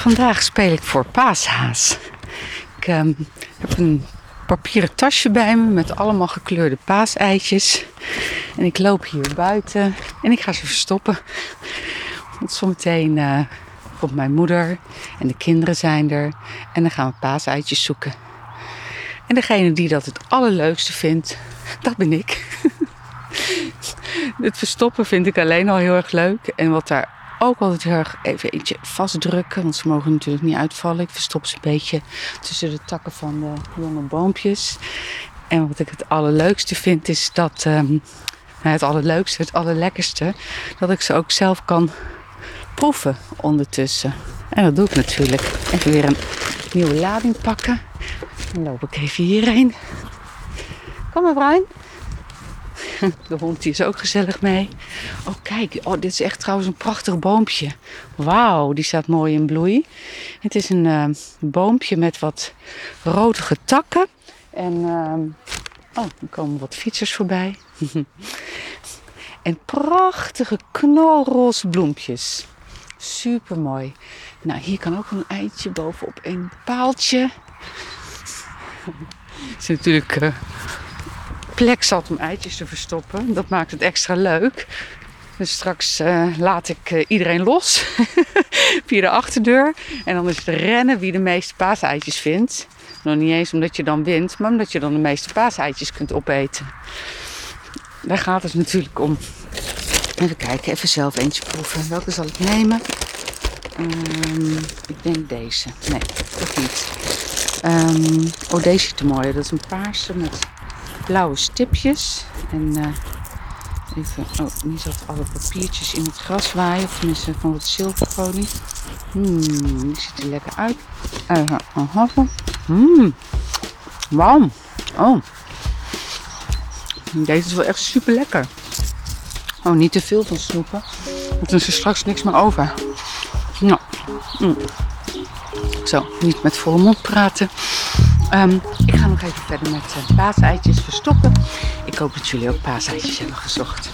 vandaag speel ik voor paashaas. Ik ehm, heb een papieren tasje bij me met allemaal gekleurde paaseitjes. En ik loop hier buiten en ik ga ze verstoppen. Want zometeen uh, komt mijn moeder en de kinderen zijn er. En dan gaan we paaseitjes zoeken. En degene die dat het allerleukste vindt, dat ben ik. het verstoppen vind ik alleen al heel erg leuk. En wat daar ook altijd heel erg even eentje vastdrukken. Want ze mogen natuurlijk niet uitvallen. Ik verstop ze een beetje tussen de takken van de jonge boompjes. En wat ik het allerleukste vind is dat... Um, het allerleukste, het allerlekkerste... dat ik ze ook zelf kan proeven ondertussen. En dat doe ik natuurlijk. Even weer een nieuwe lading pakken. Dan loop ik even hierheen. Kom maar, Bruin. De hond die is ook gezellig mee. Oh, kijk. Oh, dit is echt trouwens een prachtig boompje. Wauw, die staat mooi in bloei. Het is een uh, boompje met wat rodige takken. En uh, oh, er komen wat fietsers voorbij. en prachtige knalroze bloempjes. Super mooi. Nou, hier kan ook een eitje bovenop een paaltje. Het is natuurlijk uh, plek zat om eitjes te verstoppen. Dat maakt het extra leuk. Dus straks uh, laat ik uh, iedereen los via de achterdeur. En dan is het rennen wie de meeste paaseitjes vindt. Nog niet eens omdat je dan wint, maar omdat je dan de meeste paaseitjes kunt opeten. Daar gaat het natuurlijk om. Even kijken, even zelf eentje proeven. Welke zal ik nemen? Um, ik denk deze. Nee, toch niet. Um, oh, deze is te mooi. Dat is een paarse met blauwe stipjes. En uh, even, oh, nu zat alle papiertjes in het gras waaien. Of tenminste van wat zilverfolie. Hmm, die ziet er lekker uit. Even een haffel. Hmm, wauw. Oh. Deze is wel echt super lekker. Oh, niet te veel van snoepen. Want dan is er straks niks meer over. Nou. Zo, niet met volle mond praten. Um, ik ga nog even verder met uh, paaseitjes verstoppen. Ik hoop dat jullie ook paaseitjes hebben gezocht.